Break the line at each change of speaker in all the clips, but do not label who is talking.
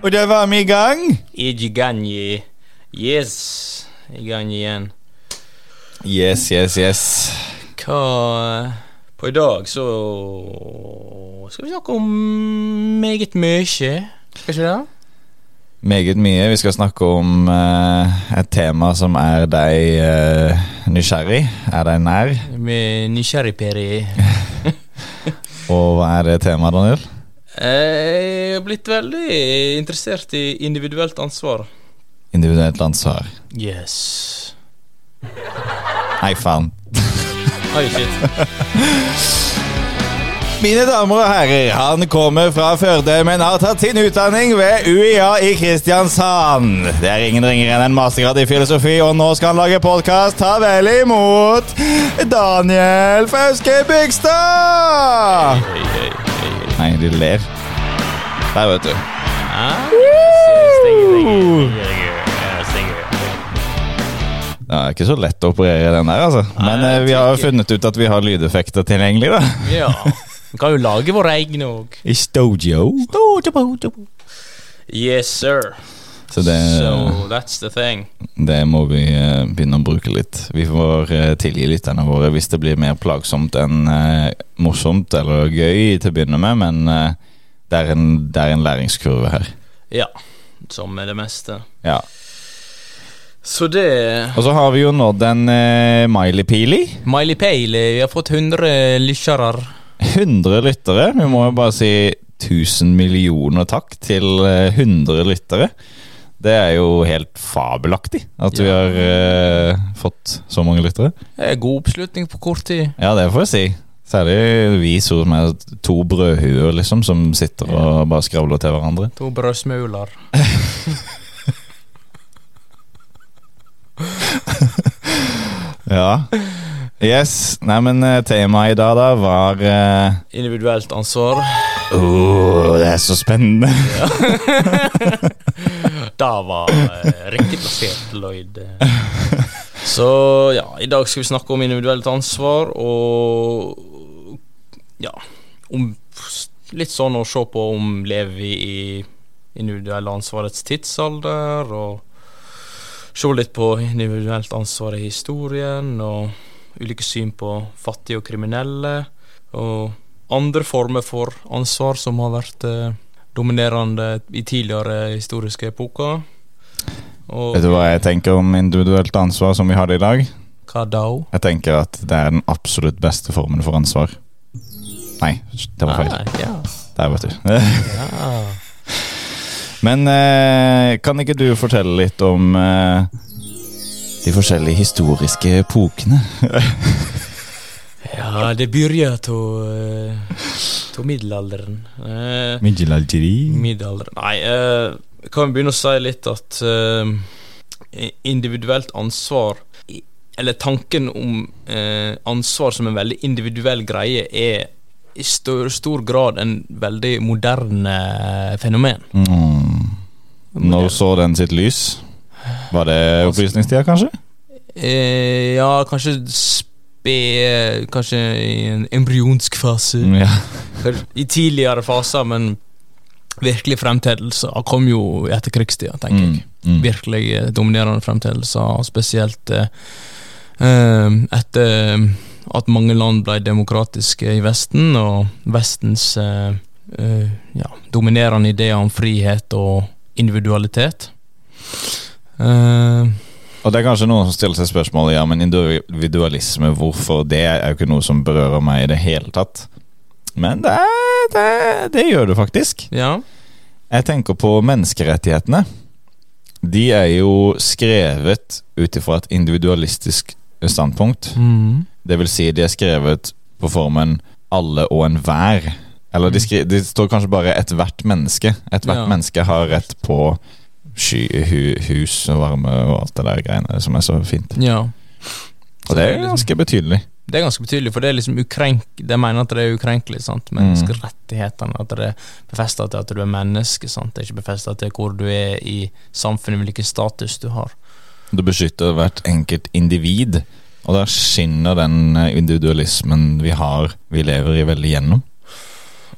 Og da var vi i gang.
Ijiganyi. Yes. I gang igjen.
Yes, yes, yes.
Hva På i dag så skal vi snakke om meget mye. Skal ikke det?
Meget mye. Vi skal snakke om uh, et tema som er deg uh, nysgjerrig. Er deg nær.
Med nysgjerrigperi.
Og hva er det temaet, Daniel?
Jeg har blitt veldig interessert i individuelt ansvar.
Individuelt ansvar.
Yes.
Hei, faen.
Oi, shit.
Mine damer og herrer, han kommer fra Førde, men har tatt sin utdanning ved UiA i Kristiansand. Det er ingen ringere enn en mastergrad i filosofi, og nå skal han lage podkast. Ta vel imot Daniel Fauske Bygstad!
Hei, hei, hei.
Nei, de ler. Der, vet du.
Ah.
Det er ikke så lett å operere den der, altså. Men eh, vi har jo funnet ut at vi har lydeffekter tilgjengelig, da.
Ja. Vi kan jo lage våre egne òg.
I Stojo.
Yes, sir.
Så det,
So that's the thing.
det må vi uh, begynne å bruke litt. Vi får uh, tilgi lytterne våre hvis det blir mer plagsomt enn uh, morsomt eller gøy til å begynne med, men det, er en, det er en læringskurve her.
Ja. Som med det meste.
Ja.
Så det
Og så har vi jo nådd en uh, Miley Peely.
Miley Peely. vi har fått 100 lyttere.
100 lyttere. Vi må jo bare si 1000 millioner takk til eh, 100 lyttere. Det er jo helt fabelaktig at vi har uh, fått så mange lyttere.
Det er god oppslutning på kort tid.
Ja, det får jeg si. Særlig vi som er to brødhuer, liksom, som sitter og bare skravler til hverandre.
To brødsmuler.
Ja. Yes. Nei, men eh, temaet i dag, da, var uh...
Individuelt ansvar.
Åh, det er så spennende.
Da var eh, riktig plassert, Lloyd. Så ja, i dag skal vi snakke om individuelt ansvar og ja om litt sånn å se på om lever vi i individuelle ansvarets tidsalder, og se litt på individuelt ansvar i historien, og ulike syn på fattige og kriminelle, og andre former for ansvar som har vært eh, dominerende i tidligere historiske epoker. Og
Vet du hva jeg tenker om individuelt ansvar som vi har det i dag?
hva da?
Jeg tenker at det er den absolutt beste formen for ansvar. Nei, det var feil.
Ah, ja.
Der, vet du.
ja.
Men eh, kan ikke du fortelle litt om eh, de forskjellige historiske epokene?
ja, det begynner av middelalderen. Eh,
Middelalderi.
middelalderen Nei, eh, kan vi begynne å si litt at eh, individuelt ansvar Eller tanken om eh, ansvar som en veldig individuell greie, er i stor, stor grad en veldig moderne fenomen.
Mm. Når så den sitt lys? Var det opplysningstida, kanskje?
Eh, ja, kanskje spe Kanskje i en embryonsk fase.
Ja.
I tidligere faser, men virkelig fremtredelser kom jo i etterkrigstida, tenker jeg.
Mm. Mm.
Virkelig eh, dominerende fremtredelser, spesielt eh, eh, etter eh, at mange land ble demokratiske i Vesten, og Vestens eh, eh, ja, dominerende ideer om frihet og individualitet. Eh,
Og det er kanskje noen som stiller seg spørsmålet Ja, men individualisme, hvorfor? Det er jo ikke noe som berører meg i det hele tatt. Men det, det, det gjør det faktisk.
ja.
Jeg tenker på menneskerettighetene. De er jo skrevet ut ifra et individualistisk standpunkt.
Mm.
Det vil si, de er skrevet på formen alle og enhver. Eller de, skri, de står kanskje bare ethvert menneske. Ethvert
Ja.
menneske har rett på sky, hu, hus og varme og alt det der greiene som er så fint.
ja.
Og det er ganske betydelig.
Det er ganske betydelig, for det er liksom ukrenk De mener at det er ukrenkelig, sant. Menneskerettighetene. At det er befesta til at du er menneske, sant. Det er ikke befesta til hvor du er i samfunnet, hvilken status du har.
Det beskytter hvert enkelt individ. Og der skinner den eh, individualismen vi har, vi lever i, veldig gjennom.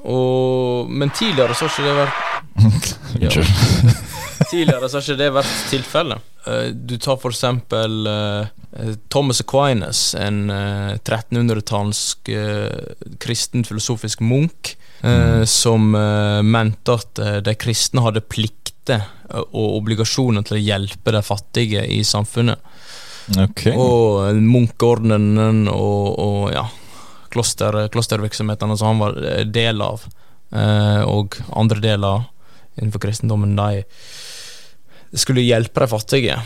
Og Men tidligere så har ikke det vært
Unnskyld.
Tidligere så har ikke det vært tilfellet. Eh, Du tar for eksempel eh, Thomas Aquinas, en eh, 1300-tallsk eh, kristen filosofisk munk, mm. som eh, mente at eh, de kristne hadde plikter eh, og obligasjoner til å hjelpe de fattige i samfunnet.
Ok.
Og eh, munkeordenen og, og ja, kloster, klostervirksomhetene som han var eh, del av, eh, og andre deler innenfor kristendommen, de skulle hjelpe de fattige.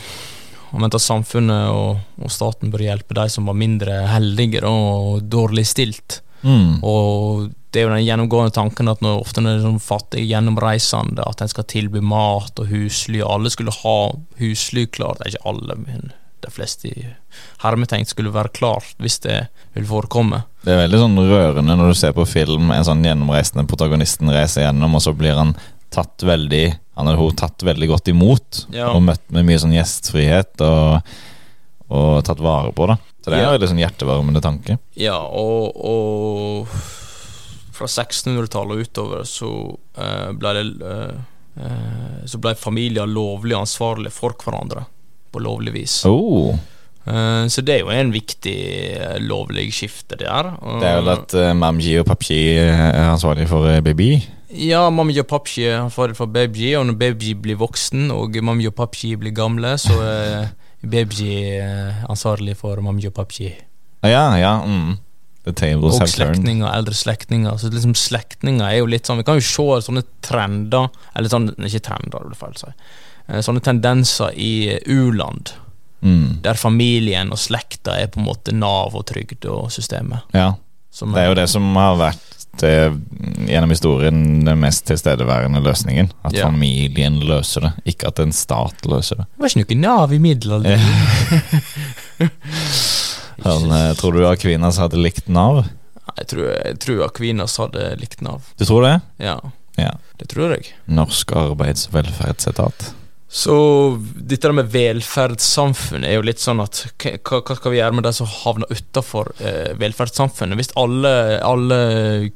Han mente at samfunnet og, og staten bør hjelpe de som var mindre heldige da, og dårlig stilt.
Mm.
Og det er jo den gjennomgående tanken at når ofte når det er sånn fattige gjennomreisende, at en skal tilby mat og husly, alle skulle ha husly klart. Det er ikke alle, men de fleste i hermetegn skulle være klart hvis det vil forekomme.
Det er veldig sånn rørende når du ser på film en sånn gjennomreisende protagonisten reiser gjennom, og så blir han tatt veldig Han eller hun tatt veldig godt imot,
Ja.
og møtt med mye sånn gjestfrihet og, og tatt vare på, da. Så det er
Ja.
en veldig sånn hjertevarmende tanke.
Ja, og, og fra 1600-tallet og utover så eh, ble det eh, eh, Så ble familier lovlig ansvarlige for hverandre på lovlig vis.
Oh,
Eh, så det er jo en viktig lovlig skifte der. Og-
det er vel at Mamji og Papji er ansvarlig for baby.
Ja, mamma og pappi er ansvarlig for baby, og når baby blir voksen og mamma og pappi blir gamle, så er baby eh, ansvarlig for mamma og.
Ah, ja, ja. Mm.
Og slektninger, eldre slektninger. Så liksom slektninger er jo litt sånn Vi kan jo se sånne trender Eller sånn, ikke trender, det feil å si. Sånne tendenser i u-land,
Mm.
der familien og slekta er på en måte Nav og trygd og systemet.
Ja. Det er jo det som har vært eh, gjennom historien den mest tilstedeværende løsningen. At
Ja.
familien løser det, ikke at en stat løser det.
Det var ikke noe Nav i middelalderen.
Han, eh, tror du Akvinas hadde likt Nav?
Jeg tror, jeg tror Akvinas hadde likt Nav.
Du tror det?
Ja,
Ja.
det tror jeg.
Norsk arbeids- og velferdsetat.
Så dette med velferdssamfunn er jo litt sånn at hva, hva skal vi gjøre med de som havner utafor eh, velferdssamfunnet? Hvis alle, alle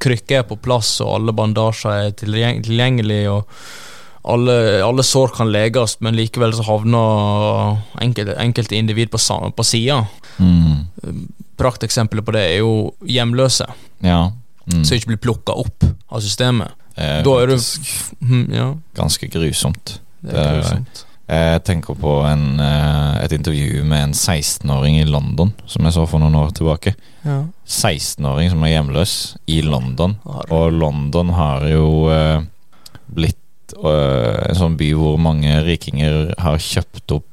krykker er på plass, og alle bandasjer er tilgjengelige, og alle, alle sår kan leges, men likevel så havner enkelte, enkelte individ på, på sida.
Mm.
Prakteksempelet på det er jo hjemløse,
Ja. Mm.
som ikke blir plukka opp av systemet.
Eh,
Da er
faktisk
Hm, Ja,
ganske grusomt.
Det er
er-
grusomt.
Jeg tenker på en, eh, et intervju med en 16-åring i London, som jeg så for noen år tilbake.
Ja.
16-åring som er hjemløs i London. Og London har jo eh, blitt eh, en sånn by hvor mange rikinger har kjøpt opp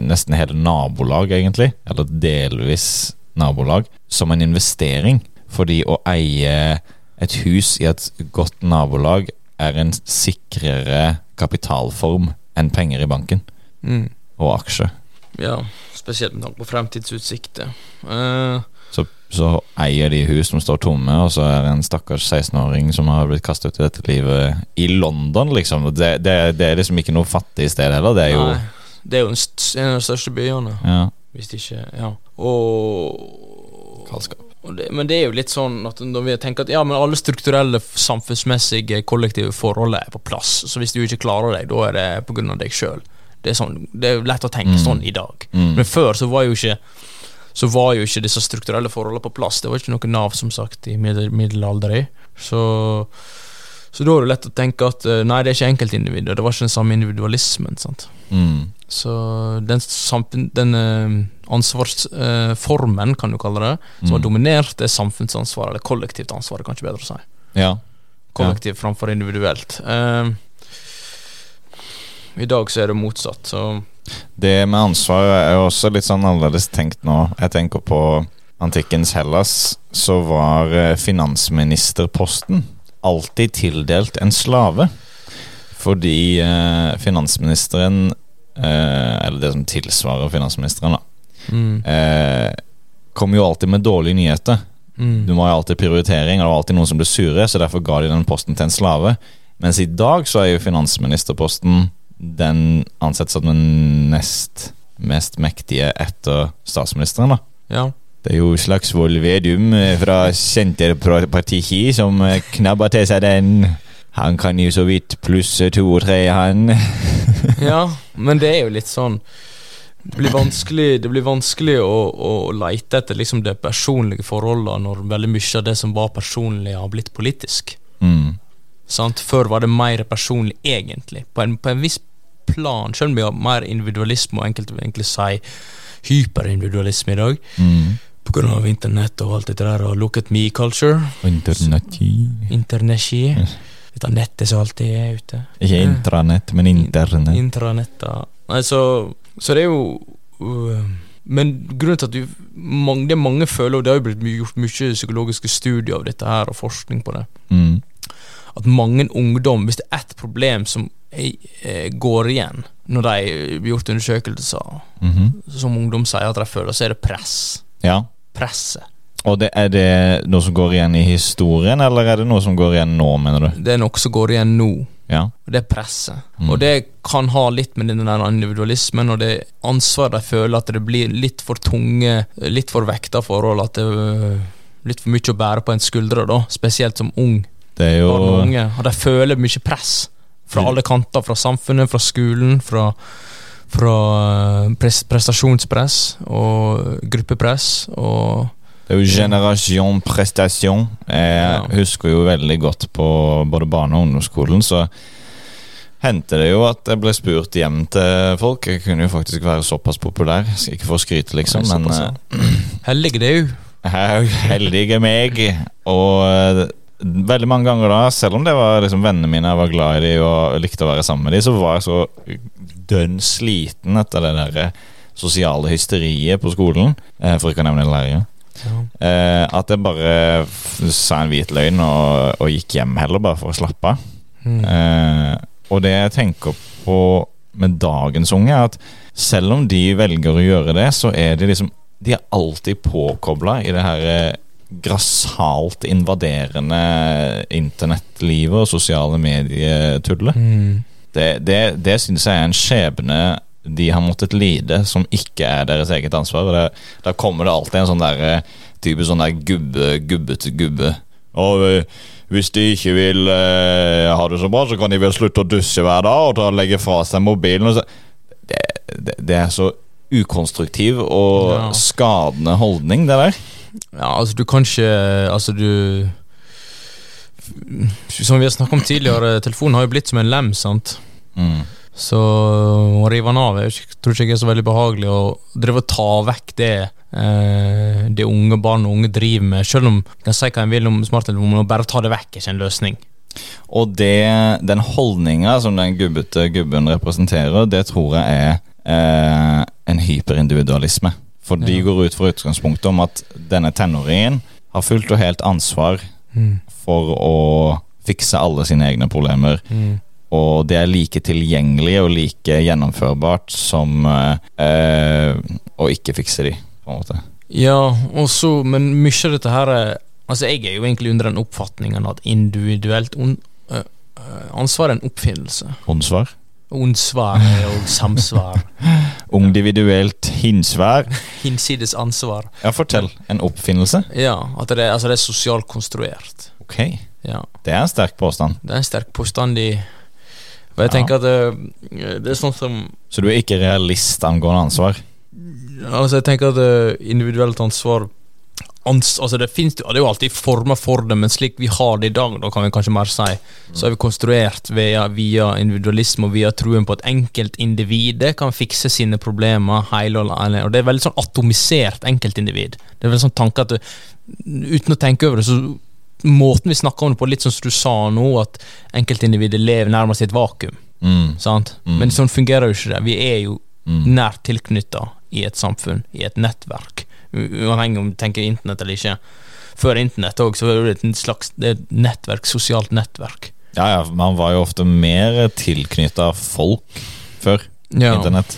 nesten hele nabolag, egentlig. Eller delvis nabolag. Som en investering. Fordi å eie et hus i et godt nabolag er en sikrere kapitalform enn penger i banken.
Mm.
Og aksjer.
Ja, spesielt med tanke på fremtidsutsikter. Uh,
Så, så eier de hus som står tomme, og så er det en stakkars 16-åring som har blitt kastet ut i dette livet i London, liksom. Det, det, det er liksom ikke noe fattig sted heller. Det er jo
nei, det er jo en, en av de største byene,
ja,
hvis ikke Ja. Og
galskap.
Det, Men det er jo litt sånn at når vi tenker at ja, men alle strukturelle, samfunnsmessige, kollektive forhold er på plass, så hvis du ikke klarer deg, da er det av deg sjøl. Det, sånn, det er lett å tenke
Mm.
sånn i dag.
Mm.
Men før så var jo ikke så var jo ikke disse strukturelle forholdene på plass. Det var ikke noe Nav, som sagt, i middel middelalderen. Så, så da er det lett å tenke at eh, nei, det er ikke enkeltindivider. Det var ikke den samme individualismen. sant?
Mm.
Så den, samfunn, den eh, ansvarsformen, kan du kalle det, som har
Mm.
dominert, det er samfunnsansvaret, eller kollektivt ansvar, det er kanskje bedre å si.
Ja.
Kollektivt framfor individuelt. Eh, I dag så er det motsatt, så
Det med ansvar er jo også litt sånn annerledes tenkt nå. Jeg tenker på antikkens Hellas, så var eh, finansministerposten alltid tildelt en slave. Fordi eh, finansministeren, eh, eller det som tilsvarer finansministeren, da,
mm,
eh, kommer jo alltid med dårlige nyheter.
mm,
Du må ha alltid prioritering, og det var alltid noen som ble sure, så derfor ga de den posten til en slave. Mens i dag så er jo finansministerposten den ansett som den nest mest mektige etter statsministeren, da.
Ja.
Det er jo Slagsvold Vedum eh, fra Senterpartiet som eh, knabber til seg den Han kan jo så vidt plusse to og tre, han.
Ja, men det er jo litt sånn Det blir vanskelig, det blir vanskelig å, å leite etter liksom det personlige forholdet når veldig mye av det som var personlig, har blitt politisk.
Mm.
Sant? Før var det mer personlig, egentlig. På en, på en viss plan, selv om vi har mer individualisme og enkelte vil egentlig si hyperindividualisme i dag,
Mm.
på grunn av internett og alt dette der, og look at me-culture,
Internett.
internetti, dette nettet som alltid er ute.
Ikke intranett, men internett.
Intranetta Nei, så, så det er jo uh, Men grunnen til at du, mange, det mange føler, og det har jo blitt gjort mye psykologiske studier av dette her, og forskning på det,
Mm.
at mange ungdom, hvis det er ett problem som eh, eh, går igjen når de blir gjort undersøkelser,
Mhm.
som ungdom sier at de føler, så er det press.
Ja.
Presset.
Og det, er det noe som går igjen i historien, eller er det noe som går igjen nå, mener du?
Det er noe som går igjen nå.
Ja.
Og det er presset.
Mm.
Og det kan ha litt med den der individualismen og det ansvaret de føler at det blir litt for tunge, litt for vekta forhold, at det er litt for mye å bære på en skuldre, da. Spesielt som ung
Det er jo
barn og unge. Og de føler mye press fra
Mm.
alle kanter. Fra samfunnet, fra skolen, fra, fra pres prestasjonspress og gruppepress og
Det er jo generasjon prestasjon. Jeg
Ja.
husker jo veldig godt på både barne- og ungdomsskolen, så hendte det jo at jeg ble spurt hjem til folk. Jeg kunne jo faktisk være såpass populær. Skal ikke få skryte, liksom, men
såpass,
eh,
jo
heldig er meg. Og eh, veldig mange ganger da, selv om det var liksom vennene mine jeg var glad i de og likte å være sammen med de, så var jeg så dønn sliten etter det der eh, sosiale hysteriet på skolen, for ikke å nevne lærere. Eh, at jeg bare sa en hvit løgn og, og gikk hjem heller, bare for å slappe av.
Mm.
Eh, og det jeg tenker på med dagens unge, er at selv om de velger å gjøre det, så er de liksom De er alltid påkobla i det her grassalt grassat invaderende internettlivet og sosiale medietullet.
Mm.
Det, det, det syns jeg er en skjebne de har måttet lide, som ikke er deres eget ansvar. Og Da kommer det alltid en sånn der typisk type sånn der gubbe, gubbete gubbe. Og eh, hvis de ikke vil eh, ha det så bra, så kan de vel slutte å dusje hver dag og ta, legge fra seg mobilen. Det, det, det er så ukonstruktiv og
Ja.
skadende holdning, det der.
Ja, altså du kan ikke Altså du Som vi har snakket om tidligere, telefonen har jo blitt som en lem, sant.
Mm.
Så å rive den av jeg tror ikke jeg er så veldig behagelig. Å drive og ta vekk det eh, det unge barn og unge driver med. Selv om jeg kan si hva jeg vil om smarttelefonen, bare ta det vekk er ikke en løsning.
Og det, den holdninga som den gubbete gubben representerer, det tror jeg er eh, en hyperindividualisme. For de
Ja.
går ut fra utgangspunktet om at denne tenåringen har fullt og helt ansvar
Mm.
for å fikse alle sine egne problemer.
Mm.
Og det er like tilgjengelig og like gjennomførbart som eh, å ikke fikse de, på en måte.
Ja, og så, men mye av dette her er Altså, jeg er jo egentlig under den oppfatningen at individuelt on, øh, ansvar er en oppfinnelse.
Håndsvar.
Onsvar og samsvar.
Individuelt hinsvær.
Hinsides ansvar.
Ja, fortell. En oppfinnelse?
Ja, at det, altså det er sosialt konstruert.
Ok,
Ja,
det er en sterk påstand.
Det er en sterk påstand i Og jeg tenker at det, det er sånn som
Så du er ikke realist angående ansvar?
Altså, jeg tenker at øh, individuelt ansvar ans, Altså, det finnes Det er jo alltid former for det, men slik vi har det i dag, da kan vi kanskje mer si, så er vi konstruert via, via individualisme og via troen på at enkeltindividet kan fikse sine problemer hele og alene. Og det er veldig sånn atomisert enkeltindivid. Det er veldig sånn tanke at det, uten å tenke over det, så Måten vi snakker om det på, litt sånn som du sa nå, at enkeltindividet lever nærmest i et vakuum.
Mm.
Sant?
Mm.
Men sånn fungerer jo ikke det. Vi er jo
Mm.
nært tilknytta i et samfunn, i et nettverk. Uavhengig om du tenker internett eller ikke. Før internett òg, så var det et slags er nettverk, sosialt nettverk.
Ja, ja, man var jo ofte mer tilknytta folk før internett.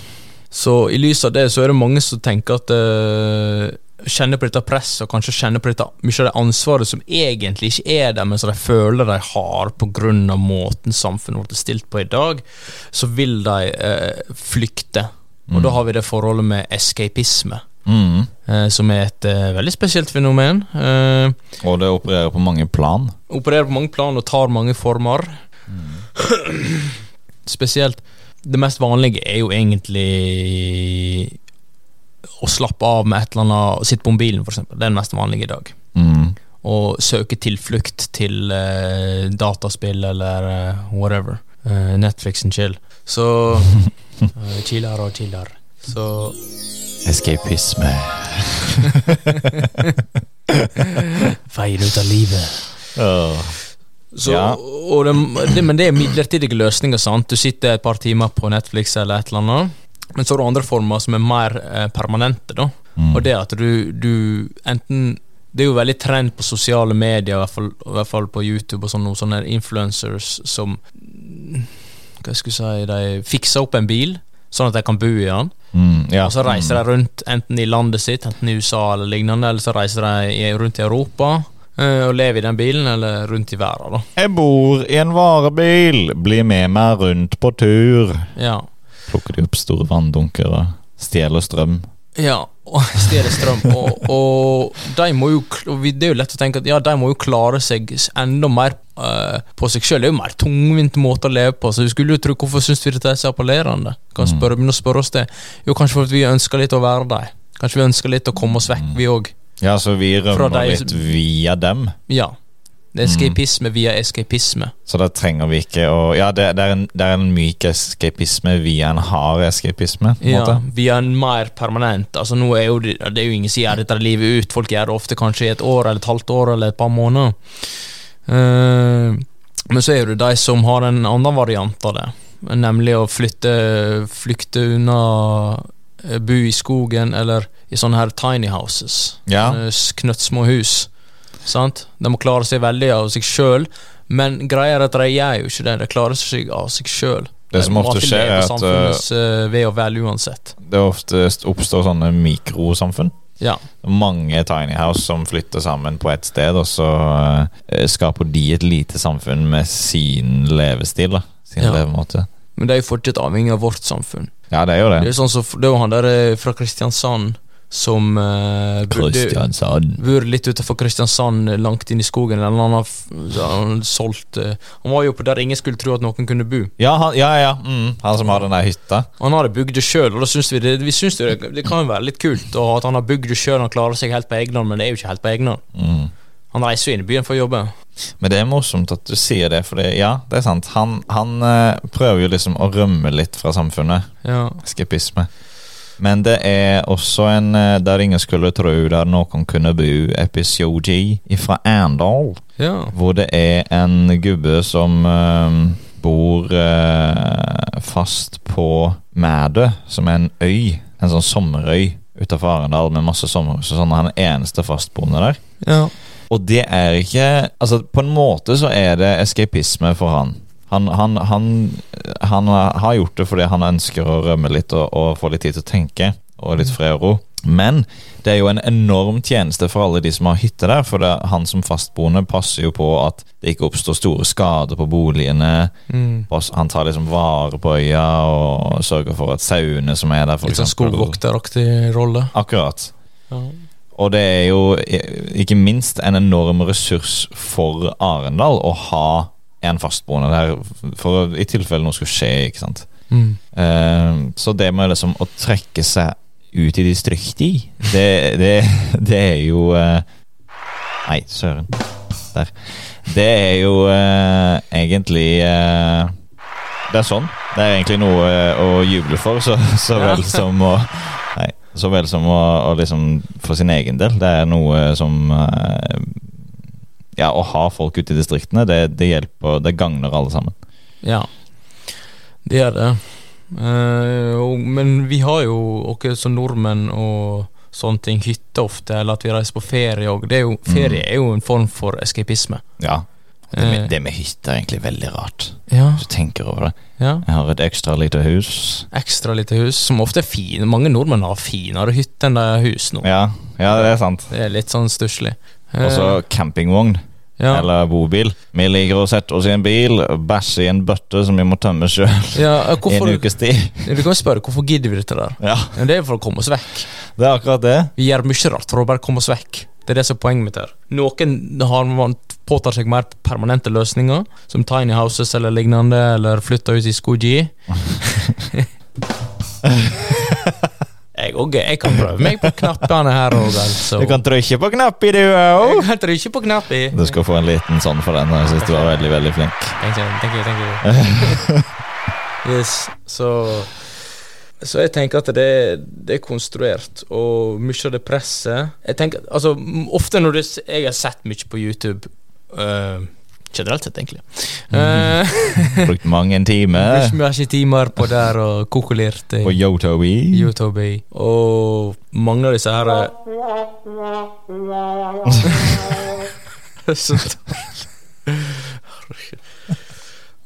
Så i lys av det, så er det mange som tenker at eh, Kjenner på dette presset, og kanskje kjenner på dette mye av det ansvaret som egentlig ikke er der, men som de føler de har pga. måten samfunnet vårt er stilt på i dag, så vil de eh, flykte. Og
Mm.
da har vi det forholdet med escapisme.
Mm.
eh, som er et eh, veldig spesielt fenomen. Eh,
Og det opererer på mange plan.
opererer på mange plan og tar mange former. Spesielt Det mest vanlige er jo egentlig å slappe av med et eller annet Sitte på mobilen, eksempel. Det er den mest vanlige i dag.
Mm.
Og søke tilflukt til uh, dataspill eller uh, whatever. Uh, Netflix and chill. Så uh, chiller og chiller. Så
Escapisme.
Feir ut av livet.
Oh.
Så,
Ja.
og det, det, men det er midlertidige løsninger. sant? Du sitter et par timer på Netflix eller et eller annet. Men så har du andre former som er mer eh, permanente. da.
Mm.
Og det at du, du enten Det er jo veldig trend på sosiale medier, i hvert fall, i hvert fall på YouTube, og sånne, sånne influencers som Hva skal jeg si De fikser opp en bil, sånn at de kan bo i den.
Mm, ja.
Og så reiser de rundt enten i landet sitt, enten i USA eller lignende, eller så reiser de rundt i Europa eh, og lever i den bilen, eller rundt i verden. da.
Jeg bor i en varebil. Bli med meg rundt på tur.
Ja.
Plukker de opp store vanndunker og stjeler strøm.
Ja, og stjeler strøm. Og, og de må jo Det er jo lett å tenke at ja, de må jo klare seg enda mer uh, på seg sjøl. Det er jo mer tungvint måte å leve på, så vi skulle jo tro hvorfor syns vi dette er så appellerende? Kan
Mm.
spørre, begynne å spørre oss det. Jo, kanskje fordi vi ønsker litt å være dem. Kanskje vi ønsker litt å komme oss vekk, vi òg.
Ja, så vi rømmer litt via dem.
Ja. Det er escapisme via escapisme.
Så da trenger vi ikke å Ja, det, det, er, en, det er en myk escapisme via en hard escapisme. På en
Ja,
måte.
via en mer permanent. Altså nå er jo det, det er jo ingen som gjør dette livet ut. Folk gjør det ofte kanskje i et år eller et halvt år eller et par måneder. Uh, men så er det de som har en annen variant av det, nemlig å flytte flykte unna eh, Bo i skogen eller i sånne her tiny houses.
Ja.
Sånne Knøttsmå hus. Sant? De må klare seg veldig av seg sjøl, men greia er at de gjør jo ikke det. De klarer seg av seg sjøl.
Det som ofte skjer, er at
eh, uansett.
det oftest oppstår sånne mikrosamfunn.
Ja.
Mange tiny house som flytter sammen på ett sted, og så eh, skaper de et lite samfunn med sin levestil. da Sin
Ja.
levemåte.
Men det er jo fortsatt avhengig av vårt samfunn.
Ja, det er jo
Det
det.
er sånn det var han der eh, fra Kristiansand som uh,
Kristiansand.
bor litt utenfor Kristiansand, langt inn i skogen. Eller han har han solgt uh, Han var jo på der ingen skulle tro at noen kunne bo.
Ja, han, ja, ja. Mm, han som har den der hytta.
Han har bygd det sjøl, og da syns vi det, vi synes det, det kan jo være litt kult og at han har bygd det sjøl og klarer seg helt på egen hånd, men det er jo ikke helt på egen hånd.
Mm.
Han reiser jo inn i byen for å jobbe.
Men det er morsomt at du sier det, for ja, det er sant. Han, han uh, prøver jo liksom å rømme litt fra samfunnet.
Ja.
Escapisme. Men det er også en eh, der ingen skulle tro der noen kunne bo, episode fra Arendal.
ja.
Hvor det er en gubbe som eh, bor uh, fast på Mædø, som er en øy. En sånn sommerøy utenfor Arendal med masse sommerhus. Sånn, han er eneste fastboende der.
ja.
Og det er ikke Altså, på en måte så er det escapisme for han. Han, han, han, han har gjort det fordi han ønsker å rømme litt og, og få litt tid til å tenke. Og litt fred og ro. Men det er jo en enorm tjeneste for alle de som har hytte der. For det, han som fastboende passer jo på at det ikke oppstår store skader på boligene.
Mm.
Han tar liksom vare på øya og sørger for at sauene som er der,
Litt sånn skogvokteraktig rolle.
Akkurat.
Ja.
Og det er jo ikke minst en enorm ressurs for Arendal å ha en fastboende der, for å- i tilfelle noe skulle skje, ikke sant.
Mm.
Uh, så det med liksom å trekke seg ut i distriktet, det, det, det er jo uh, Nei, søren. Der. Det er jo uh, egentlig Det er sånn. Det er egentlig noe å juble for, så, så vel som å Nei, så vel som å, å liksom For sin egen del. Det er noe som Ja, å ha folk ute i distriktene, det, det hjelper Det gagner alle sammen.
Ja, det er det. Eh, og, men vi har jo oss som nordmenn og sånne ting, hytte ofte, eller at vi reiser på ferie òg. Ferie er jo en form for eskapisme.
Ja. Det
Eh.
med, det med hytte er egentlig veldig rart,
Ja,
hvis du tenker over det.
ja.
Jeg har et ekstra lite hus.
Ekstra lite hus, som ofte er fine. Mange nordmenn har finere hytte enn de har hus nå.
Ja, ja det er sant.
Det er litt sånn stusslig. Eh,
Og så campingvogn.
Ja.
Eller bobil. Vi liker å sette oss i en bil, bæsje i en bøtte som vi må tømme sjøl
ja,
i en ukes tid.
du kan jo spørre hvorfor gidder vi dette der.
Ja,
Det er for å komme oss vekk.
det er akkurat det.
Vi gjør mye rart for å bare komme oss vekk. Det er det som er poenget mitt her. Noen har påtar seg mer permanente løsninger, som tiny houses eller lignende, eller flytter ut i skogi. jeg òg. Jeg kan prøve meg på knappene her òg, altså.
Du kan trykke på knappi, du
Jeg
òg.
kan trykke på knapp i.
Du skal få en liten sånn for den. Jeg syns du var veldig, veldig flink.
Thank you, thank you, thank you. yes, så Så jeg tenker at det, det er konstruert, og mye av det presset Jeg tenker, altså Ofte når du, jeg har sett mye på YouTube øh, Generelt sett, egentlig. Uh,
Brukt mange timer
Brukt mange timer på der og kokulert
på Yotobi.
Yotobi. Og mange av disse her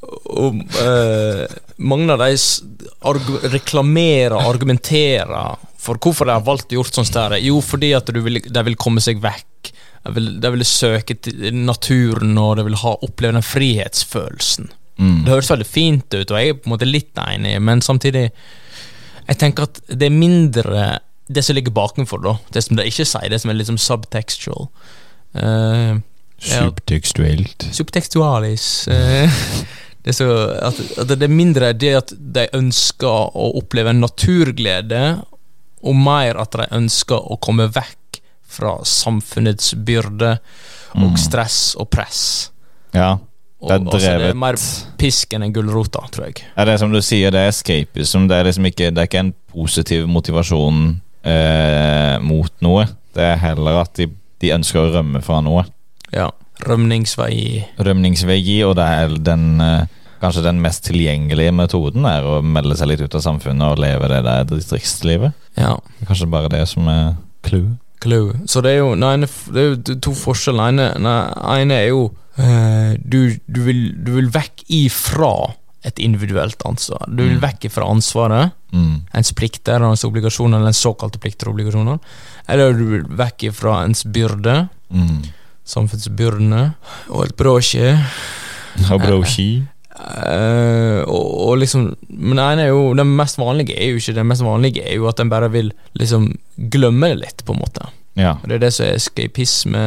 Og uh, mange av de s- arg reklamerer argumenterer for hvorfor de har valgt å gjøre sånn der. Jo, fordi at du vil, de vil komme seg vekk. De vil, de søke til naturen, og de vil ha, oppleve den frihetsfølelsen.
Mm.
Det høres veldig fint ut, og jeg er på en måte litt enig, men samtidig Jeg tenker at det er mindre det som ligger bakenfor, da. Det som de ikke sier, det som er liksom subtextual. Uh, Ja.
Subtekstuelt.
subtextualis. eh, det, så, at, at det er mindre det at de ønsker å oppleve en naturglede, og mer at de ønsker å komme vekk fra samfunnets byrde og
Mm.
stress og press.
Ja. Det er
altså, det er mer pisk enn en gulrota, tror jeg.
Ja, det er som du sier, det er escapism. Det er liksom ikke, det er ikke en positiv motivasjon eh, mot noe. Det er heller at de, de ønsker å rømme fra noe.
Ja. Rømningsvei
Rømningsvei, og det er den eh, Kanskje den mest tilgjengelige metoden er å melde seg litt ut av samfunnet og leve det der distriktslivet.
Ja.
Kanskje bare det som er clou.
Clue. Så det er jo nei, det er jo to forskjeller. Den ene, er jo uh, du, du, vil, du vil vekk ifra et individuelt ansvar. Du vil
Mm.
vekk ifra ansvaret,
Mm.
ens plikter og ens obligasjoner, eller ens såkalte plikter og obligasjoner. Eller du vil vekk ifra ens byrde,
Mm.
samfunnsbyrdene, og et brosje
Og broski.
Eh, og, og liksom Men det ene er jo Det mest vanlige er jo ikke det mest vanlige er jo at en bare vil liksom glemme det litt, på en måte.
Ja.
Det er det som er escapisme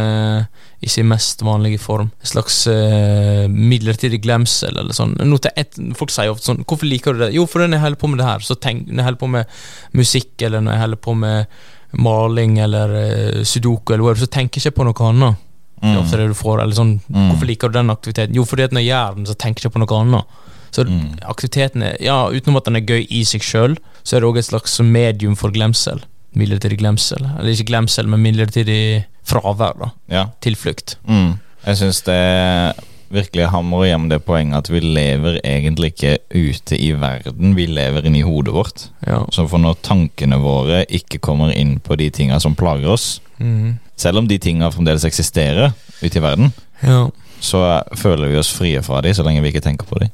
i sin mest vanlige form. En slags uh, midlertidig glemsel eller sånn. noe til et, folk sier ofte sånn 'Hvorfor liker du det?' Jo, for når jeg holder på med det her, så tenk, når jeg holder på med musikk, eller når jeg holder på med maling eller uh, sudoku, eller whatever, så tenker jeg ikke på noe annet. Det er ofte
Mm.
det du får, eller sånn
Mm.
'Hvorfor liker du den aktiviteten?' Jo, fordi at når jeg gjør den, så tenker jeg på noe annet. Så
Mm.
aktiviteten er Ja, utenom at den er gøy i seg sjøl, så er det òg et slags medium for glemsel. Midlertidig glemsel. Eller ikke glemsel, men midlertidig fravær, da.
Ja.
Tilflukt.
Mm. Jeg syns det virkelig hammer hjem det poenget at vi lever egentlig ikke ute i verden, vi lever inni hodet vårt.
Ja.
Så for når tankene våre ikke kommer inn på de tinga som plager oss,
mm.
selv om de tinga fremdeles eksisterer ute i verden,
ja.
så føler vi oss frie fra de så lenge vi ikke tenker på de.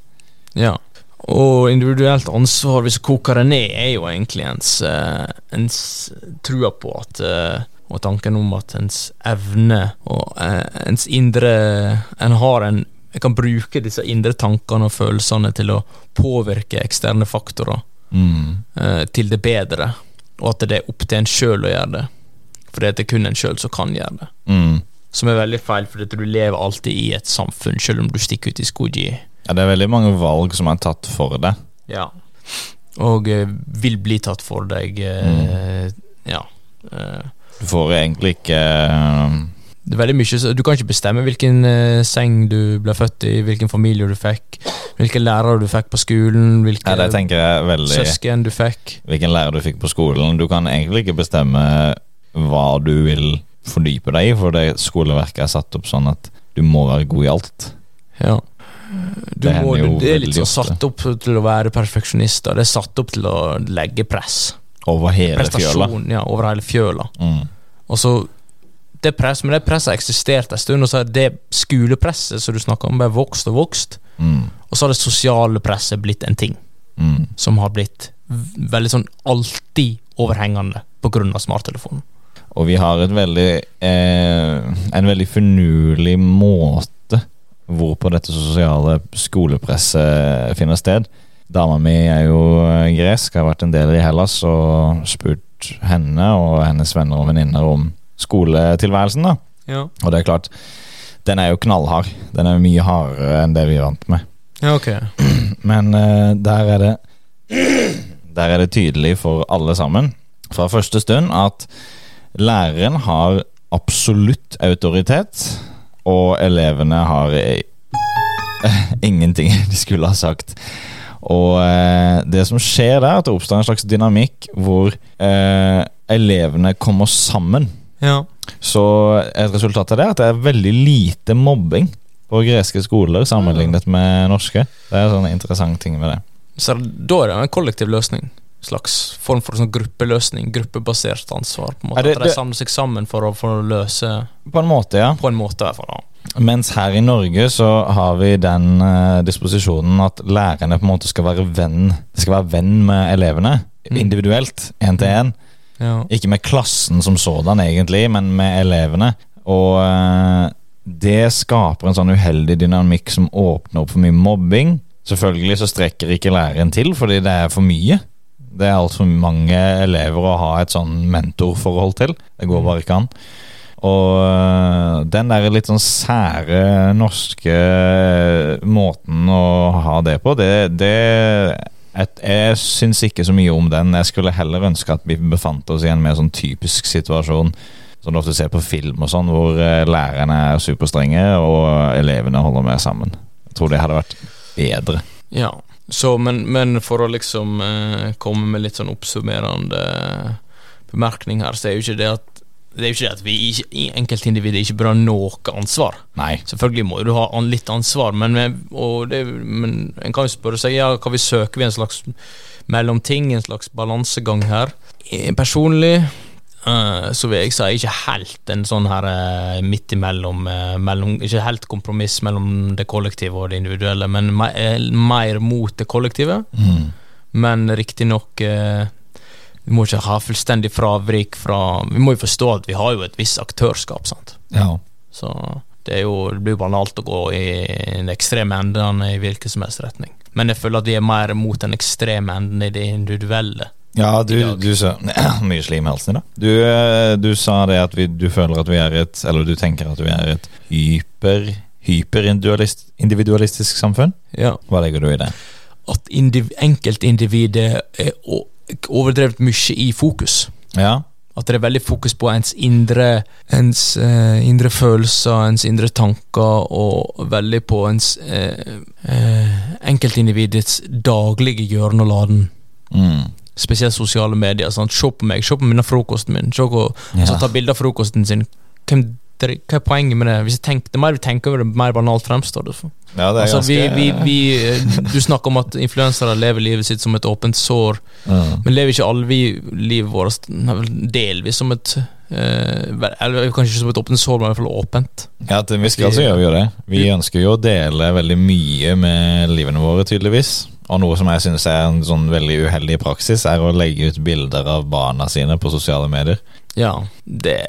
Ja. Og individuelt ansvar, hvis du koker det ned, er jo egentlig ens, eh, ens trua på at eh, Og tanken om at ens evne og eh, ens indre En har en jeg kan bruke disse indre tankene og følelsene til å påvirke eksterne faktorer
Mm.
eh, til det bedre, og at det er opp til en sjøl å gjøre det. For det er kun en sjøl som kan gjøre det.
Mm.
Som er veldig feil, for du lever alltid i et samfunn, sjøl om du stikker ut i skogi.
Ja, det er veldig mange valg som er tatt for deg.
Ja. Og eh, vil bli tatt for deg. Eh, Ja.
Du får egentlig ikke eh,
det er veldig mye så Du kan ikke bestemme hvilken eh, seng du ble født i, hvilken familie du fikk, hvilke lærere du fikk på skolen, hvilke
Ja, veldig
søsken du fikk.
Hvilken lærer du fikk på skolen. Du kan egentlig ikke bestemme hva du vil fordype deg i, for det skoleverket er satt opp sånn at du må være god i alt.
Ja. Du
Det
må, det er litt sånn satt opp til å være perfeksjonister. Det er satt opp til å legge press.
Over hele fjøla.
Ja, over hele fjøla.
Mm.
Og så det press, Men det presset har eksistert en stund, og så har det skolepresset som du snakker om, bare vokst og vokst.
Mm.
Og så har det sosiale presset blitt en ting
Mm.
som har blitt veldig sånn alltid overhengende av smarttelefonen.
Og vi har veldig eh, en veldig finurlig måte hvorpå dette sosiale skolepresset finner sted. Dama mi er jo eh, gresk, har vært en del i Hellas og spurt henne og hennes venner og venninner om skoletilværelsen, da.
Ja.
Og det er klart, den er jo knallhard. Den er mye hardere enn det vi er vant med.
ja, ok.
Men uh, der er det Der er det tydelig for alle sammen fra første stund at læreren har absolutt autoritet, og elevene har eh, ingenting de skulle ha sagt. Og eh, det som skjer der, at det oppstår en slags dynamikk hvor eh, elevene kommer sammen.
Ja.
Så et resultat av det er at det er veldig lite mobbing på greske skoler sammenlignet med norske. Det er en sånn interessant ting med det.
Så da er det en kollektiv løsning. Slags form for sånn gruppeløsning. Gruppebasert ansvar. på en måte
det-
At de samler seg sammen for å, for å løse
På en måte, ja.
På en måte, i hvert fall. da.
Mens her i Norge så har vi den eh, disposisjonen at lærerne på en måte skal være venn De skal være venn med elevene.
Mm.
Individuelt, én til én.
Ja.
Ikke med klassen som sådan, egentlig, men med elevene. Og eh, det skaper en sånn uheldig dynamikk som åpner opp for mye mobbing. Selvfølgelig så strekker ikke læreren til, fordi det er for mye. Det er altfor mange elever å ha et sånn mentorforhold til. Det går bare ikke an. Og øh, den der litt sånn sære norske måten å ha det på, det, det et, Jeg syns ikke så mye om den. Jeg skulle heller ønske at vi befant oss i en mer sånn typisk situasjon som du ofte ser på film og sånn, hvor eh, lærerne er superstrenge og elevene holder mer sammen. Jeg tror det hadde vært bedre.
ja. Så, men, men for å liksom eh, komme med litt sånn oppsummerende bemerkning her, så er jo ikke det at det er jo ikke det at vi ikke, enkeltindivider ikke bør ha noe ansvar.
Nei.
Selvfølgelig må du ha litt ansvar, men, det, men en kan jo spørre seg ja, hva vi søker vi en slags mellomting, en slags balansegang her. Eh, Personlig uh, så vil jeg si ikke helt en sånn her uh, midt imellom, uh, mellom, ikke helt kompromiss mellom det kollektive og det individuelle, men me, mer mot det kollektive.
Mm.
Men riktignok eh, Vi må ikke ha fullstendig fravrik fra Vi må jo forstå at vi har jo et visst aktørskap, sant.
Ja.
Så det, er jo, det blir jo banalt å gå i den ekstreme enden i hvilken som helst retning. Men jeg føler at vi er mer mot den ekstreme enden i det individuelle.
Ja, du, du sa Mye slim i halsen i dag. Du, eh, du sa det at vi, du føler at vi er et Eller du tenker at vi er et hyper hyperindividualistisk samfunn.
Ja.
Hva legger du i det?
At indiv enkeltindividet er o- overdrevet mye i fokus.
Ja.
At det er veldig fokus på ens indre Ens eh, indre følelser, ens indre tanker, og veldig på ens eh, eh, enkeltindividets daglige gjøren og laden.
Mm.
Spesielt sosiale medier. Sant? Se på meg, se på min frokosten min. Se på,
Ja.
altså, ta bilde av frokosten sin. Hvem, dere- hva er poenget med det? Hvis jeg tenker, det mer vi tenker over det, mer banalt fremstår det.
ja, det er
Altså, vi,
ganske
vi, vi, vi, du snakker om at influensere lever livet sitt som et åpent sår.
Mm.
Men lever ikke alle vi livet vårt delvis som et eh, Eller kanskje ikke som et åpent sår, men i hvert fall åpent.
Ja, til en viss grad så gjør vi jo det. Vi ønsker jo å dele veldig mye med livene våre, tydeligvis. Og noe som jeg synes er en sånn veldig uheldig praksis, er å legge ut bilder av barna sine på sosiale medier.
Ja, det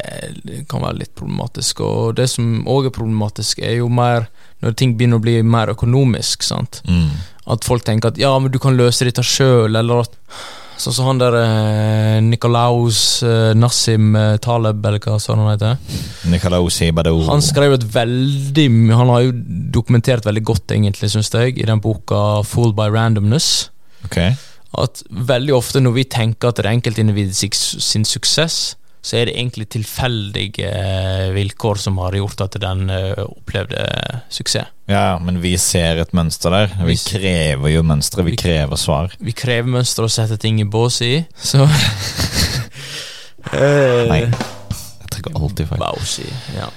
kan være litt problematisk. Og det som òg er problematisk, er jo mer når ting begynner å bli mer økonomisk. sant?
Mm.
At folk tenker at ja, men du kan løse dette sjøl, eller at Sånn som han der eh, Nikolaus eh, Nassim eh, Taleb, eller hva sånn han heter.
Nikolaus Badou.
Han skrev et veldig Han har jo dokumentert veldig godt, egentlig, syns jeg, i den boka 'Fooled by Randomness'.
Ok.
At veldig ofte når vi tenker at det er enkeltindividet sin suksess, så er det egentlig tilfeldige eh, vilkår som har gjort at den eh, opplevde suksess.
Ja, men vi ser et mønster der. Vi krever jo mønstre, vi
Vi-
krever svar.
Vi krever mønstre og setter ting i bås i, så
Nei.
Eh,
Jeg trekker alltid feil.
Bausi, ja.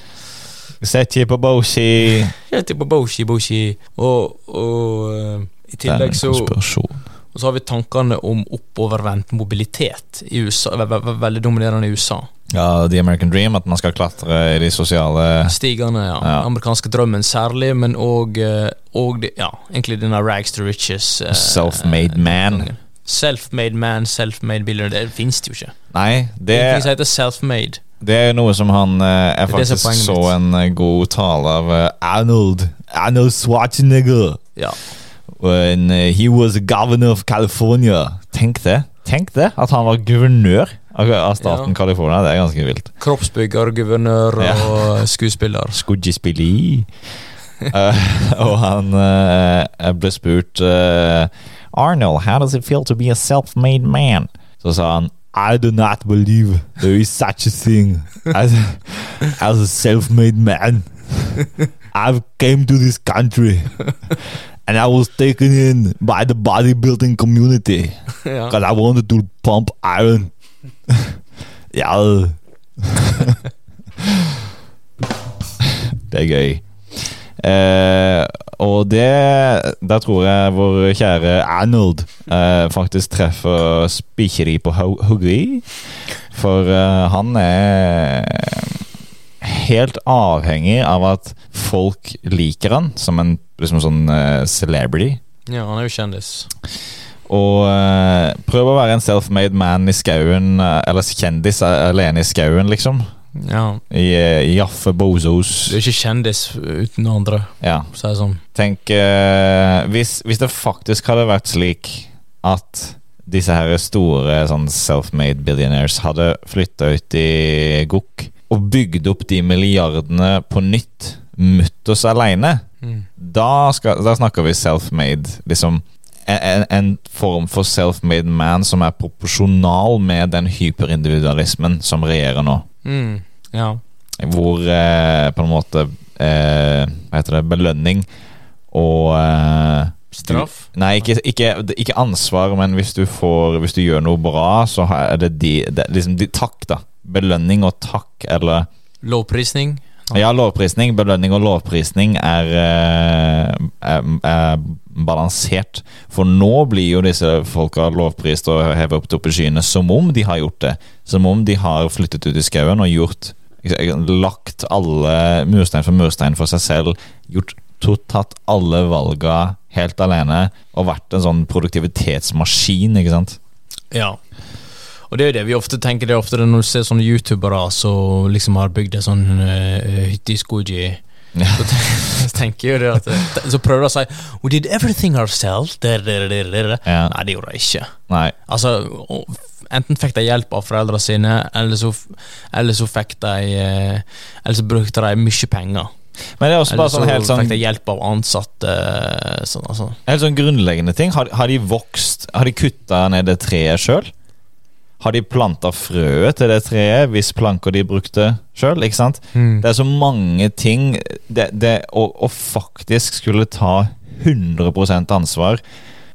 Sett ikke på Boshi.
Setter på Boshi, Boshi. Og, og tillegg så
Det er en konspirasjon.
Og så har vi tankene om oppovervendt mobilitet i USA, ve ve ve veldig dominerende i USA.
Ja, The American Dream, at man skal klatre i de sosiale
Stigende, ja.
Ja.
Amerikanske drømmen særlig, men òg ja, egentlig denne rags to riches. eh,
Self-made man.
Self-made man, self-made biller, det finnes det jo ikke.
Nei,
Det
det,
er heter self-made.
det er noe som han eh, Jeg faktisk så en eh, god tale av eh, Arnold Arnold Schwarzenegger
Ja.
When eh, he was governor of California. Tenk det. Tenk det, at han var guvernør av staten
Ja.
California. Det er ganske vilt.
Kroppsbygger, guvernør
Ja.
og skuespiller.
Skuespilli. uh, og han uh, ble spurt uh, Arnold, how does it feel to be a self-made man? Så sa han I do not believe there is such a thing as, as a self-made man. I've came to this country and I was taken in by the bodybuilding community
ja.
because I wanted to pump iron. ja. det er gøy. Eh, og det Der tror jeg vår kjære Arnold eh, faktisk treffer spikkeri på hoggeri. For eh, han er helt avhengig av at folk liker han som en liksom sånn uh, celebrity.
ja, han er jo kjendis.
Og uh, prøv å være en self-made man i skauen, uh, eller kjendis alene i skauen, liksom.
Ja.
I, uh, Jaffe Bozos.
Du er ikke kjendis uten andre,
Ja.
for å det sånn.
Tenk hvis, hvis det faktisk hadde vært slik at disse her store sånn self-made billionaires hadde flytta ut i Gokk og bygde opp de milliardene på nytt, mutters aleine,
Mm.
da, da snakker vi self-made. Liksom en, en, form for self-made man som er proporsjonal med den hyperindividualismen som regjerer nå.
Mm. Ja.
Hvor eh, på en måte eh, Hva heter det? Belønning og eh,
Straff?
Nei, ikke, ikke, ikke ansvar, men hvis du får Hvis du gjør noe bra, så er det de, det, liksom de Takk, da. Belønning og takk, eller
Lovprisning?
Ja, lovprisning. Belønning og lovprisning er, eh, er, er balansert. For nå blir jo disse folka lovprist og hevet opp til skyene som om de har gjort det. Som om de har flyttet ut i skauen og gjort Lagt alle murstein for murstein for seg selv. Gjort tatt alle valga helt alene og vært en sånn produktivitetsmaskin, ikke sant?
Ja. Og det er jo det vi ofte tenker, det er ofte det når du ser sånne youtubere som liksom har bygd en sånn uh, hytte i Skoji.
Ja.
Så, tenker jeg jo det at Så prøver de å si We did everything ourselves. Der, der, der.
Ja.
Nei, det gjorde de ikke.
Nei.
Altså, enten fikk de hjelp av foreldrene sine, eller så, eller så fikk de eh, Eller så brukte de mye penger.
Men det er også bare
så
sånn helt sånn
fikk de hjelp av ansatte. Sånn, altså.
Helt sånn grunnleggende ting. Har, har de vokst Har de kutta ned det treet sjøl? Har de planta frøet til det treet hvis planker de brukte sjøl? Mm. Det er så mange ting det, det, å, å faktisk skulle ta 100% ansvar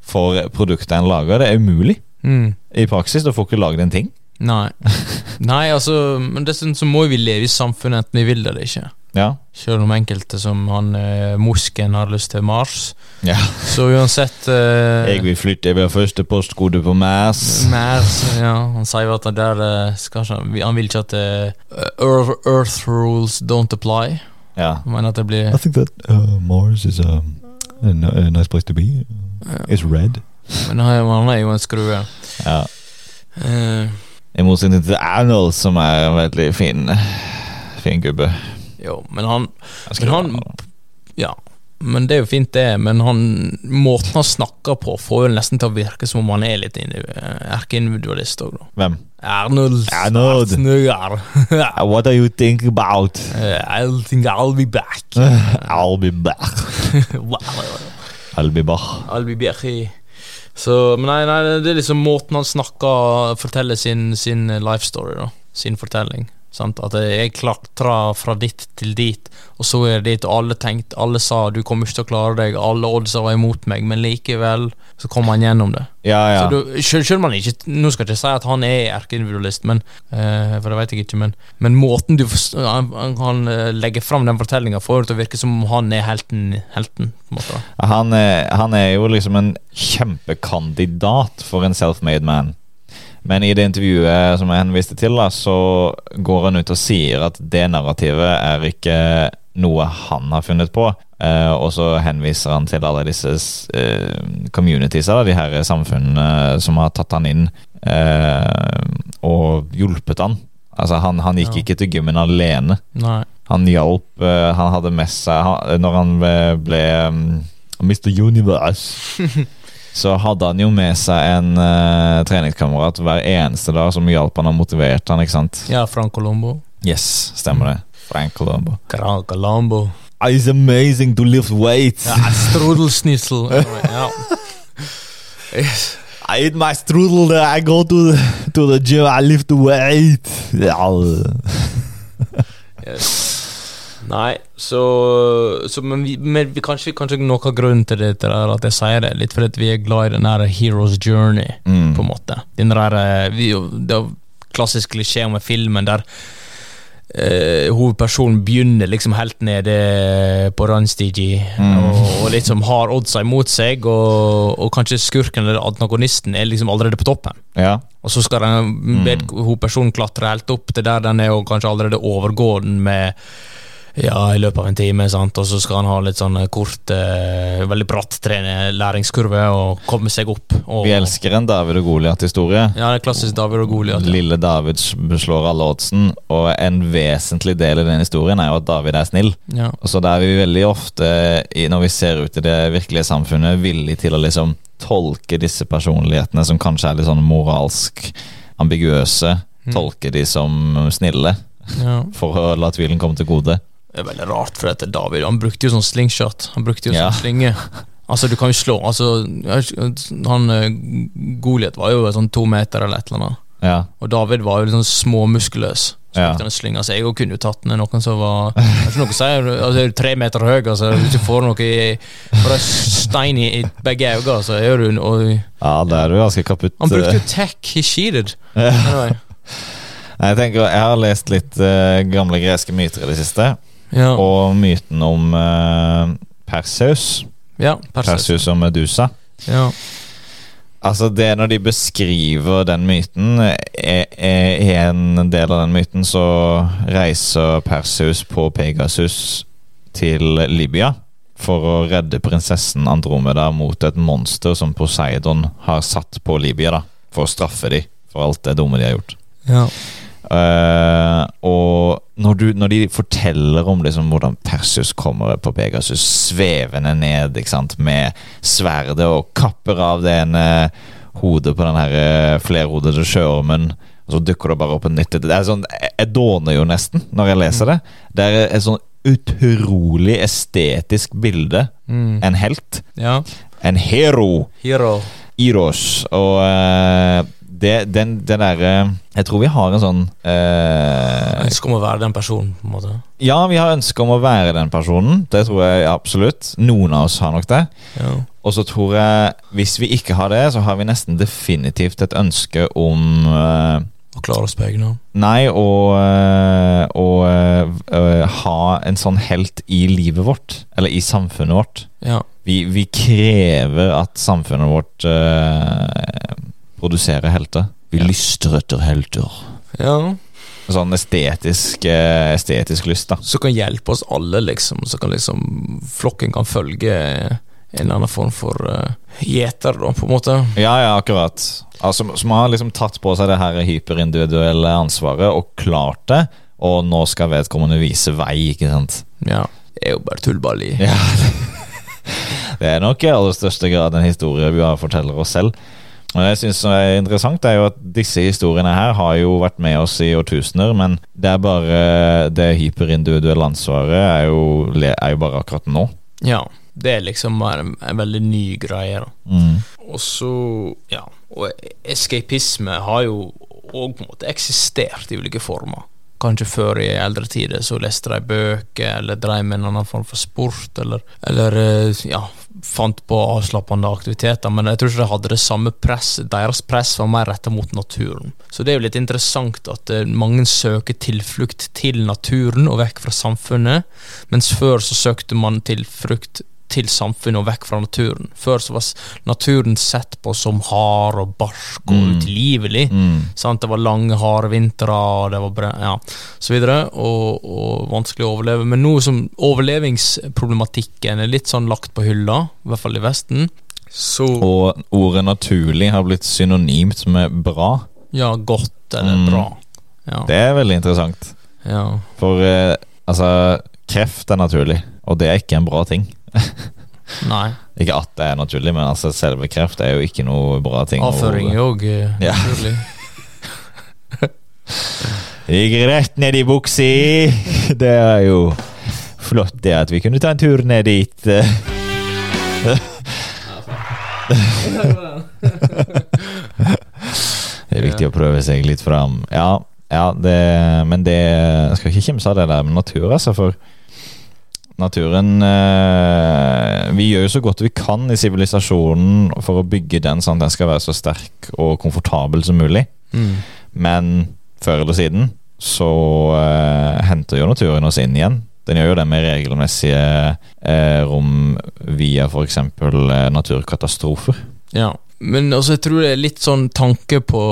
for produktet en lager, det er umulig.
Mm.
I praksis. da får ikke lagd en ting.
Nei. Nei, altså Men dessuten så må vi leve i samfunnet enten vi vil det eller ikke.
Ja.
Selv om enkelte som han eh, Mosken har lyst til Mars.
ja.
Så uansett eh,
Jeg vil flytte, jeg vil ha første postkode på Mars.
Mars, ja, Han sier jo at det der eh, skal ikke, Han vil ikke at uh, Earth, Earth rules don't apply.
Ja.
Men at det blir
I think that uh, Mars is um, a, a nice place to be. It's red.
Men han, er jo en skrue.
ja.
Uh,
I motsetning til Arnold, som er en veldig fin Fin gubbe.
Jo, men han Men han- Ja, men det er jo fint, det. Men han, måten han snakker på, får jo nesten til å virke som om han er litt eh, erkeindividualist òg, da.
Hvem?
Arnold
Arnold. Uh, What are you think about?
Eh, I think I'll be back.
I'll be back. I'll be back.
I'll be back. Så, men nei, nei, det er liksom måten han snakker Forteller sin, sin life story, da. Sin fortelling. Sant? At jeg klatra fra ditt til dit, og så er det dit, og alle tenkte Alle sa du kommer ikke til å klare deg, alle oddsa var imot meg, men likevel så kom han gjennom det.
Ja, ja.
Så du, selv, selv man ikke Nå skal jeg ikke si at han er erkeindividualist, men uh, For det vet jeg ikke, men, men måten du han, han eh, fram den fortellinga, får det til å virke som om han er helten. helten.
Han er, han er jo liksom en kjempekandidat for en self-made man. Men i det intervjuet som jeg henviste til, da, så går han ut og sier at det narrativet er ikke noe han har funnet på. Eh, og så henviser han til alle disse uh, communities, da, de her samfunnene som har tatt han inn eh, og hjulpet han. Altså, han, han gikk
Ja.
ikke til gymmen alene.
Nei.
Han hjalp eh, Han hadde med seg han, Når han ble, ble um, Mr. Universe. Så hadde han jo med seg en uh, treningskamerat hver eneste dag som hjalp han og motiverte han, ikke sant?
Ja, Frank Colombo.
Yes, stemmer det. Frank Colombo.
Frank Colombo.
It's amazing to lift weights.
Ja, Strudelschnitzel. Ja. Yes.
I eat my strudel, I go to the, to the gym, I lift weight. Ja.
Yes. Nei, så, så Men, vi, men vi, kanskje, kanskje noe av grunnen til det er at jeg sier det, litt fordi vi er glad i den der hero's journey,
Mm.
på en måte. Den der, eh, vi, det er klassisk klisjé om filmen der Uh, hovedpersonen begynner liksom helt nede på randstigi,
Mm.
og, og liksom har oddsa imot seg, og, og kanskje skurken eller antagonisten er liksom allerede på toppen.
ja.
Og så skal den mm. hovedpersonen klatre helt opp til der den er, og kanskje allerede overgå den med ja, i løpet av en time, sant? og så skal han ha litt sånn kort, eh, veldig bratt trene læringskurve og komme seg opp. Og,
Vi elsker en David og Goliat-historie.
Ja, det er klassisk David og Goliat. Ja.
Lille David beslår alle oddsen, og en vesentlig del i den historien er jo at David er snill.
Ja.
Så da er vi veldig ofte, når vi ser ut i det virkelige samfunnet, villig til å liksom tolke disse personlighetene som kanskje er litt sånn moralsk ambiguøse,
Mm.
tolke de som snille,
ja.
for å la tvilen komme til gode.
Det er veldig rart, for dette David Han brukte jo sånn slingshot. Han brukte jo
Ja.
sånn slinge. Altså, du kan jo slå altså, Han eh, Goliat var jo sånn to meter eller et eller annet.
Ja,
Og David var jo litt sånn småmuskuløs. Så
Ja.
brukte han en slinge, så jeg kunne jo tatt den noen som var Det er ikke noe å si, altså, er du tre meter høy, altså, hvis du får noe i bare stein i, i begge øyne, så er du og,
ja da er du ganske kaputt.
Han brukte jo tech, he cheated. Anyway.
Jeg tenker, jeg har lest litt uh, gamle greske myter i det siste,
Ja,
og myten om uh, Perseus.
ja Perseus.
Perseus og Medusa.
Ja.
Altså det Når de beskriver den myten er, er, en del av den myten så reiser Perseus på Pegasus til Libya for å redde prinsessen Andromeda mot et monster som Poseidon har satt på Libya, da, for å straffe dem for alt det dumme de har gjort.
ja.
Eh, og når, du, når de forteller om liksom hvordan Perseus kommer på Pegasus svevende ned sant, med sverdet og kapper av det ene hodet på den her eh, flerhodede sjøormen, og så dukker det bare opp en nytt Det er sånn, Jeg dåner jo nesten når jeg leser det. Det er et sånn utrolig estetisk bilde.
Mm.
En helt.
ja.
En hero.
Hero.
Iros. Og eh, det, den, den derre Jeg tror vi har en sånn eh,
Ønske om å være den personen, på en måte.
Ja, vi har ønske om å være den personen. Det tror jeg absolutt. Noen av oss har nok det.
Ja.
Og så tror jeg, hvis vi ikke har det, så har vi nesten definitivt et ønske om eh,
Å klare oss på egen hånd.
Nei, å, eh, å eh, eh, ha en sånn helt i livet vårt. Eller i samfunnet vårt.
Ja.
Vi, vi krever at samfunnet vårt eh, produserer helter. Vi lyster etter helter.
ja.
Sånn estetisk, eh, estetisk lyst, da.
Som kan hjelpe oss alle, liksom. Så kan liksom flokken kan følge en eller annen form for uh, gjeter, da, på en måte.
Ja, ja, akkurat. Altså, som har liksom tatt på seg det her hyperindividuelle ansvaret og klart det, og nå skal vedkommende vise vei, ikke sant.
Ja. Det er jo bare tullball i.
Ja. Det er nok i aller største grad en historie vi har forteller oss selv. Og det jeg synes er interessant, er jo at disse historiene her har jo vært med oss i årtusener, men det er bare det hyperindividuelle ansvaret er jo, er jo bare akkurat nå.
Ja. Det er liksom bare en, en veldig ny greie, da.
Mm.
Og så, ja Og escapisme har jo òg på en måte eksistert i ulike former. Kanskje før i eldre tider så leste de bøker, eller drev med en annen form for sport, eller, eller eh, ja, fant på avslappende aktiviteter, men jeg tror ikke de hadde det samme press. Deres press var mer retta mot naturen. Så det er jo litt interessant at eh, mange søker tilflukt til naturen og vekk fra samfunnet, mens før så søkte man tilflukt til samfunnet og vekk fra naturen. Før så var naturen sett på som hard og barsk og
Mm.
utilgivelig.
Mm.
Sant? Det var lange, harde vintre, og det var ja, så videre, og, og vanskelig å overleve. Men nå som overlevingsproblematikken er litt sånn lagt på hylla, i hvert fall i Vesten, så
Og ordet naturlig har blitt synonymt med bra.
Ja, godt eller
Mm.
bra. Ja.
Det er veldig interessant.
ja.
For eh, altså, kreft er naturlig, og det er ikke en bra ting.
Nei.
Ikke at det er naturlig, men altså selve kreft er jo ikke noe bra ting.
Avføring er òg naturlig.
Gikk rett ned i buksa! Det er jo flott det at vi kunne ta en tur ned dit. Det er viktig å prøve seg litt fram. Ja, ja det, men det Jeg skal ikke kimse av det der med natur, altså, for naturen eh, Vi gjør jo så godt vi kan i sivilisasjonen for å bygge den sånn at den skal være så sterk og komfortabel som mulig.
Mm. Men
før eller siden så eh, henter jo naturen oss inn igjen. Den gjør jo det med regelmessige eh, rom via f.eks. Eh, naturkatastrofer.
Ja. Men også, jeg tror det er litt sånn tanke på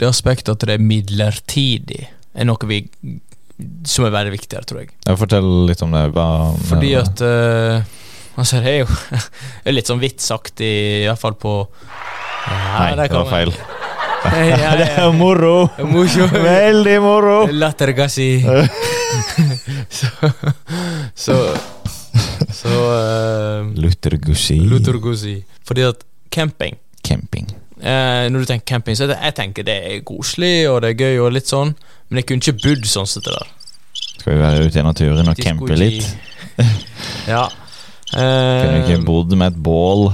det aspektet at det er midlertidig, er noe vi som er veldig viktig her, tror jeg.
jeg Fortell litt om det. Hva,
Fordi at uh, Altså, det er jo det er litt sånn hvert fall på
Nei, det var feil.
ja,
Det er moro! Veldig moro!
Lattergassi. så Så, så uh,
Luthergussi.
Lutorgosi. Fordi at camping
Camping.
eh, Når du tenker camping, så er det, jeg tenker det er koselig og det er gøy og litt sånn, men jeg kunne ikke bodd sånn som det der.
Skal vi være ute i naturen og campe litt?
ja.
Kunne vi ikke
Eh,
bodd med et bål?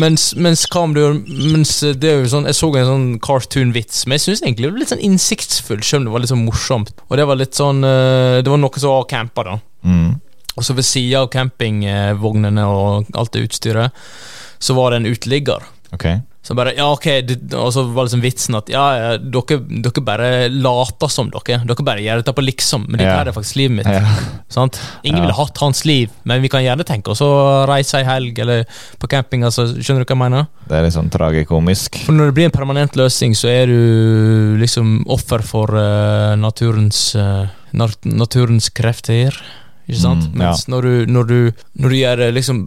mens, mens du Mens det er jo sånn Jeg så en sånn cartoon-vits, men jeg syns egentlig det var litt sånn innsiktsfullt, selv om det var litt sånn morsomt. Og det var litt sånn eh, Det var noe som var campa, da.
Mm.
Og så ved sida av campingvognene og alt det utstyret, så var det en uteligger.
Ok.
Så bare, ja ok Og så var liksom vitsen at ja, ja dere, dere bare later som dere. Dere bare gjør dette på liksom, men dette yeah. er faktisk livet mitt.
Yeah.
Sant? Ingen
Ja.
ville hatt hans liv, men vi kan gjerne tenke oss å reise ei helg eller på camping. Altså, skjønner du hva jeg mener?
Det er litt sånn tragikomisk.
For når det blir en permanent løsning, så er du liksom offer for uh, naturens uh, nat naturens krefter. Ikke sant?
Mm, ja.
Mens når, du, når, du, når du gjør det liksom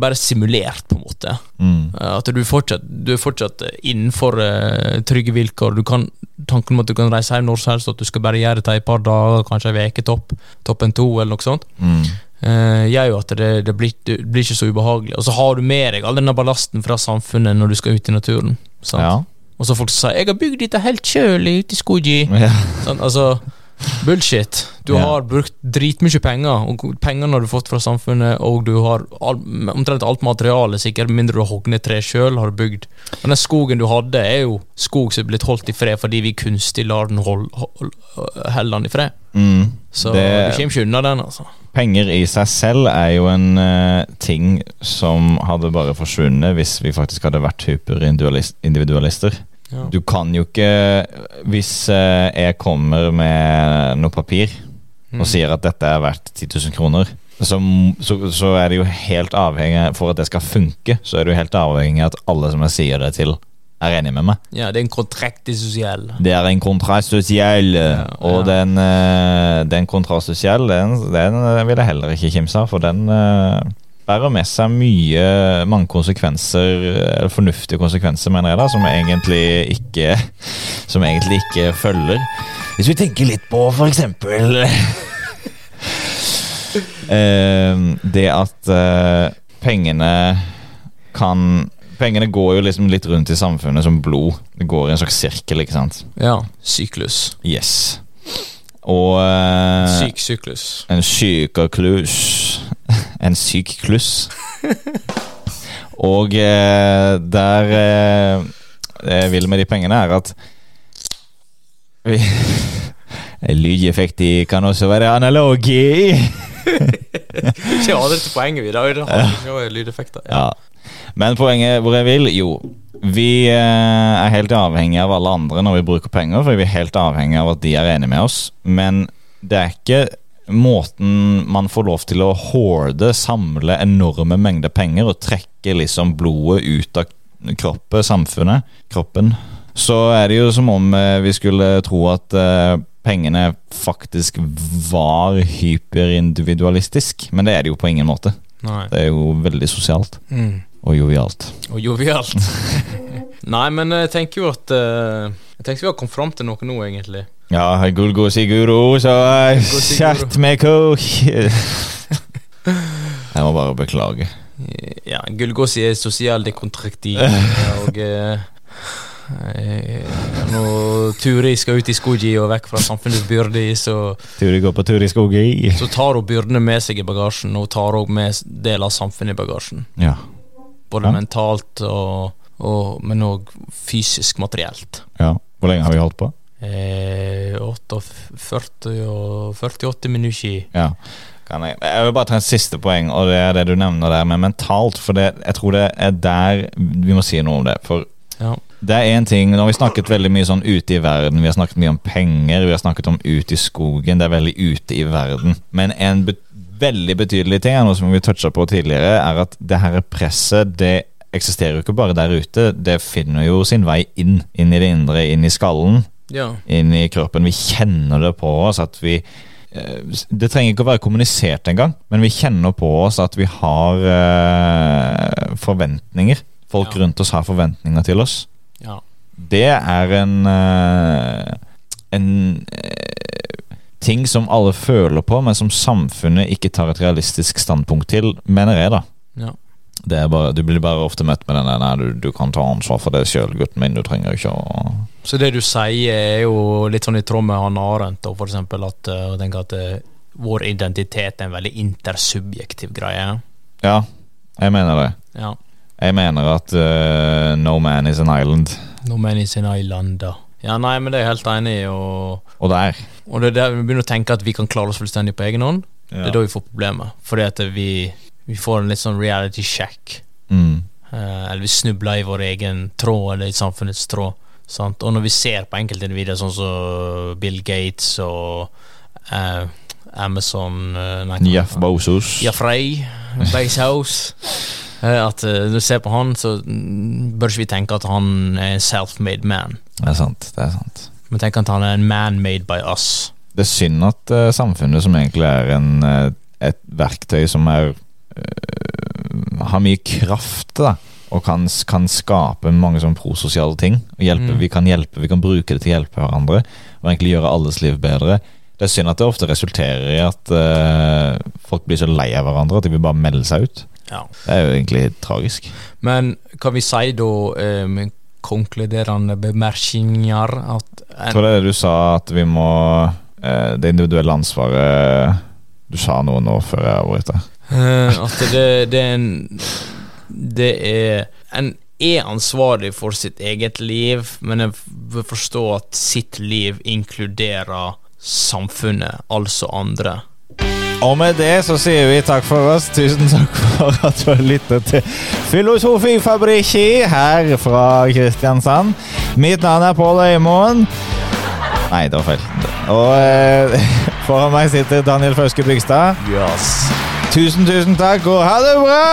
bare simulert, på en måte
Mm.
eh, At du, fortsatt, du er fortsatt eh, innenfor uh, trygge vilkår. Du kan, tanken om at du kan reise hjem når som helst, at du skal bare gjøre det i et par dager, kanskje ei uke topp, toppen to, eller noe sånt,
Mm.
Uh, gjør jo at det, det, blir, det blir ikke så ubehagelig. Og så har du med deg all denne ballasten fra samfunnet når du skal ut i naturen. Sant?
Ja.
Og så folk som sier 'Jeg har bygd dette helt sjøl ute i skogen'.
ja.
Sånn, altså Bullshit. Du
Ja.
har brukt dritmye penger, og pengene har du fått fra samfunnet, og du har all, omtrent alt materialet, sikkert mindre du har hogd ned tre sjøl, har du bygd. Og den skogen du hadde, er jo skog som er blitt holdt i fred fordi vi kunstig lar den hold, hold, den i fred.
Mm.
Så
Det-
du kommer ikke unna den, altså.
Penger i seg selv er jo en uh, ting som hadde bare forsvunnet hvis vi faktisk hadde vært hyperindividualister.
Ja.
Du kan jo ikke Hvis eh, jeg kommer med noe papir
Mm.
og sier at dette er verdt 10 000 kroner, så, så, så er det jo helt avhengig For at det skal funke, så er det jo helt avhengig av at alle som jeg sier det til, er enig med meg.
ja, det er en kontrakt sosial.
Det er en kontrakt sosial, og
ja.
den, eh, den kontrakt sosial, den, den vil jeg heller ikke kimse av, for den eh, bærer med seg mye, mange konsekvenser, eller fornuftige konsekvenser, mener jeg da, som egentlig ikke, som egentlig ikke følger. Hvis vi tenker litt på for eksempel eh, det at eh, pengene kan Pengene går jo liksom litt rundt i samfunnet som blod. Det går i en slags sirkel, ikke sant?
Ja. Syklus.
Yes. Og eh,
Syk syklus.
en sykeklus En syk kluss. Og eh, der eh, vil med de pengene, er at vi, lydeffekt i kan også være analogi.
Ikke aldri til poenget, vi. Har vi lydeffekter.
Ja. Men poenget hvor jeg vil, jo Vi eh, er helt avhengig av alle andre når vi bruker penger, for vi er helt avhengig av at de er enige med oss. Men det er ikke måten man får lov til å horde, samle enorme mengder penger og trekke liksom blodet ut av kroppen, samfunnet, kroppen. Så er det jo som om eh, vi skulle tro at eh, pengene faktisk var hyperindividualistisk, men det er det jo på ingen måte.
Nei.
Det er jo veldig sosialt
Mm.
og jovialt.
Og jovialt. Nei, men jeg tenker jo at eh, Jeg tenker vi har kommet fram til noe nå, egentlig.
Ja, gulgo siguro, så kjært med kok. Jeg må bare beklage.
Ja, Gullgåsi er sosial dekontraktiv, og eh, eh, når Turi skal ut i skogi og vekk fra samfunnets byrde, så,
Turi går på tur i skogi.
så tar hun byrdene med seg i bagasjen, og tar òg med del av samfunnet i bagasjen.
Ja.
Både
Ja.
mentalt og, og Men òg fysisk materielt.
ja. Hvor lenge har vi holdt på?
Eh, 48 og 48 minutter.
Ja. Kan jeg, jeg vil bare ta en siste poeng, og det er det du nevner der med mentalt. For det, jeg tror det er der vi må si noe om det. For
Ja.
det er én ting Nå har vi snakket veldig mye sånn ute i verden. Vi har snakket mye om penger, vi har snakket om ute i skogen. Det er veldig ute i verden. Men en be veldig betydelig ting, noe som vi toucha på tidligere, er at det her presset det eksisterer jo ikke bare der ute. Det finner jo sin vei inn. Inn i det indre, inn i skallen
ja.
inn i kroppen. Vi kjenner det på oss at vi eh, Det trenger ikke å være kommunisert engang, men vi kjenner på oss at vi har eh, forventninger. Folk
Ja.
rundt oss har forventninger til oss.
ja.
Det er en eh, En eh, ting som alle føler på, men som samfunnet ikke tar et realistisk standpunkt til, mener jeg, da.
ja.
Det bare, du blir bare ofte møtt med den der Nei, du, du kan ta ansvar for det sjøl, gutten min. Du trenger ikke å
Så det du sier er jo litt sånn i tråd med han Arendt, og for eksempel at, tenker at uh, vår identitet er en veldig intersubjektiv greie.
Ja, jeg mener det.
Ja.
Jeg mener at uh, no man is an island.
No man is an island, da. Ja, nei, men det er jeg helt enig i, og,
Og der.
og det er der vi begynner å tenke at vi kan klare oss fullstendig på egen hånd. Det er da vi får problemer, fordi at vi, vi får en litt sånn reality check.
Mm.
Eh, eller vi snubler i vår egen tråd, eller i samfunnets tråd. Sant? Og når vi ser på enkeltindivider sånn som Bill Gates og uh, Amazon eh, nei, hva-
Jeff Bezos.
At uh, når du ser på han, så mm, bør ikke vi tenke at han er en self-made man.
Det er sant. det er sant
Men tenk at han er en man made by us.
Det er synd at samfunnet, som egentlig er en, et verktøy som er har mye kraft, da, og kan, kan skape mange sånne prososiale ting. Hjelpe,
Mm.
Vi kan hjelpe, vi kan bruke det til å hjelpe hverandre og egentlig gjøre alles liv bedre. Det er synd at det ofte resulterer i at uh, folk blir så lei av hverandre at de vil bare melde seg ut.
Ja.
Det er jo egentlig tragisk.
Men kan vi si da, um, konkluderende bemerkninger, at
Jeg tror det er det du sa, at vi må uh, Det individuelle ansvaret Du sa noe nå før jeg avbryter.
Eh, at det, det er en Det er En er ansvarlig for sitt eget liv, men en bør forstå at sitt liv inkluderer samfunnet, altså andre.
Og med det så sier vi takk for oss. Tusen takk for at du har lyttet til Filosofifabrikki her fra Kristiansand. Mitt navn er Pål Øymoen. Nei, det var feil. Og eh, foran meg sitter Daniel Fauske Bygstad.
Yes.
Tusen, tusen takk, og ha det bra!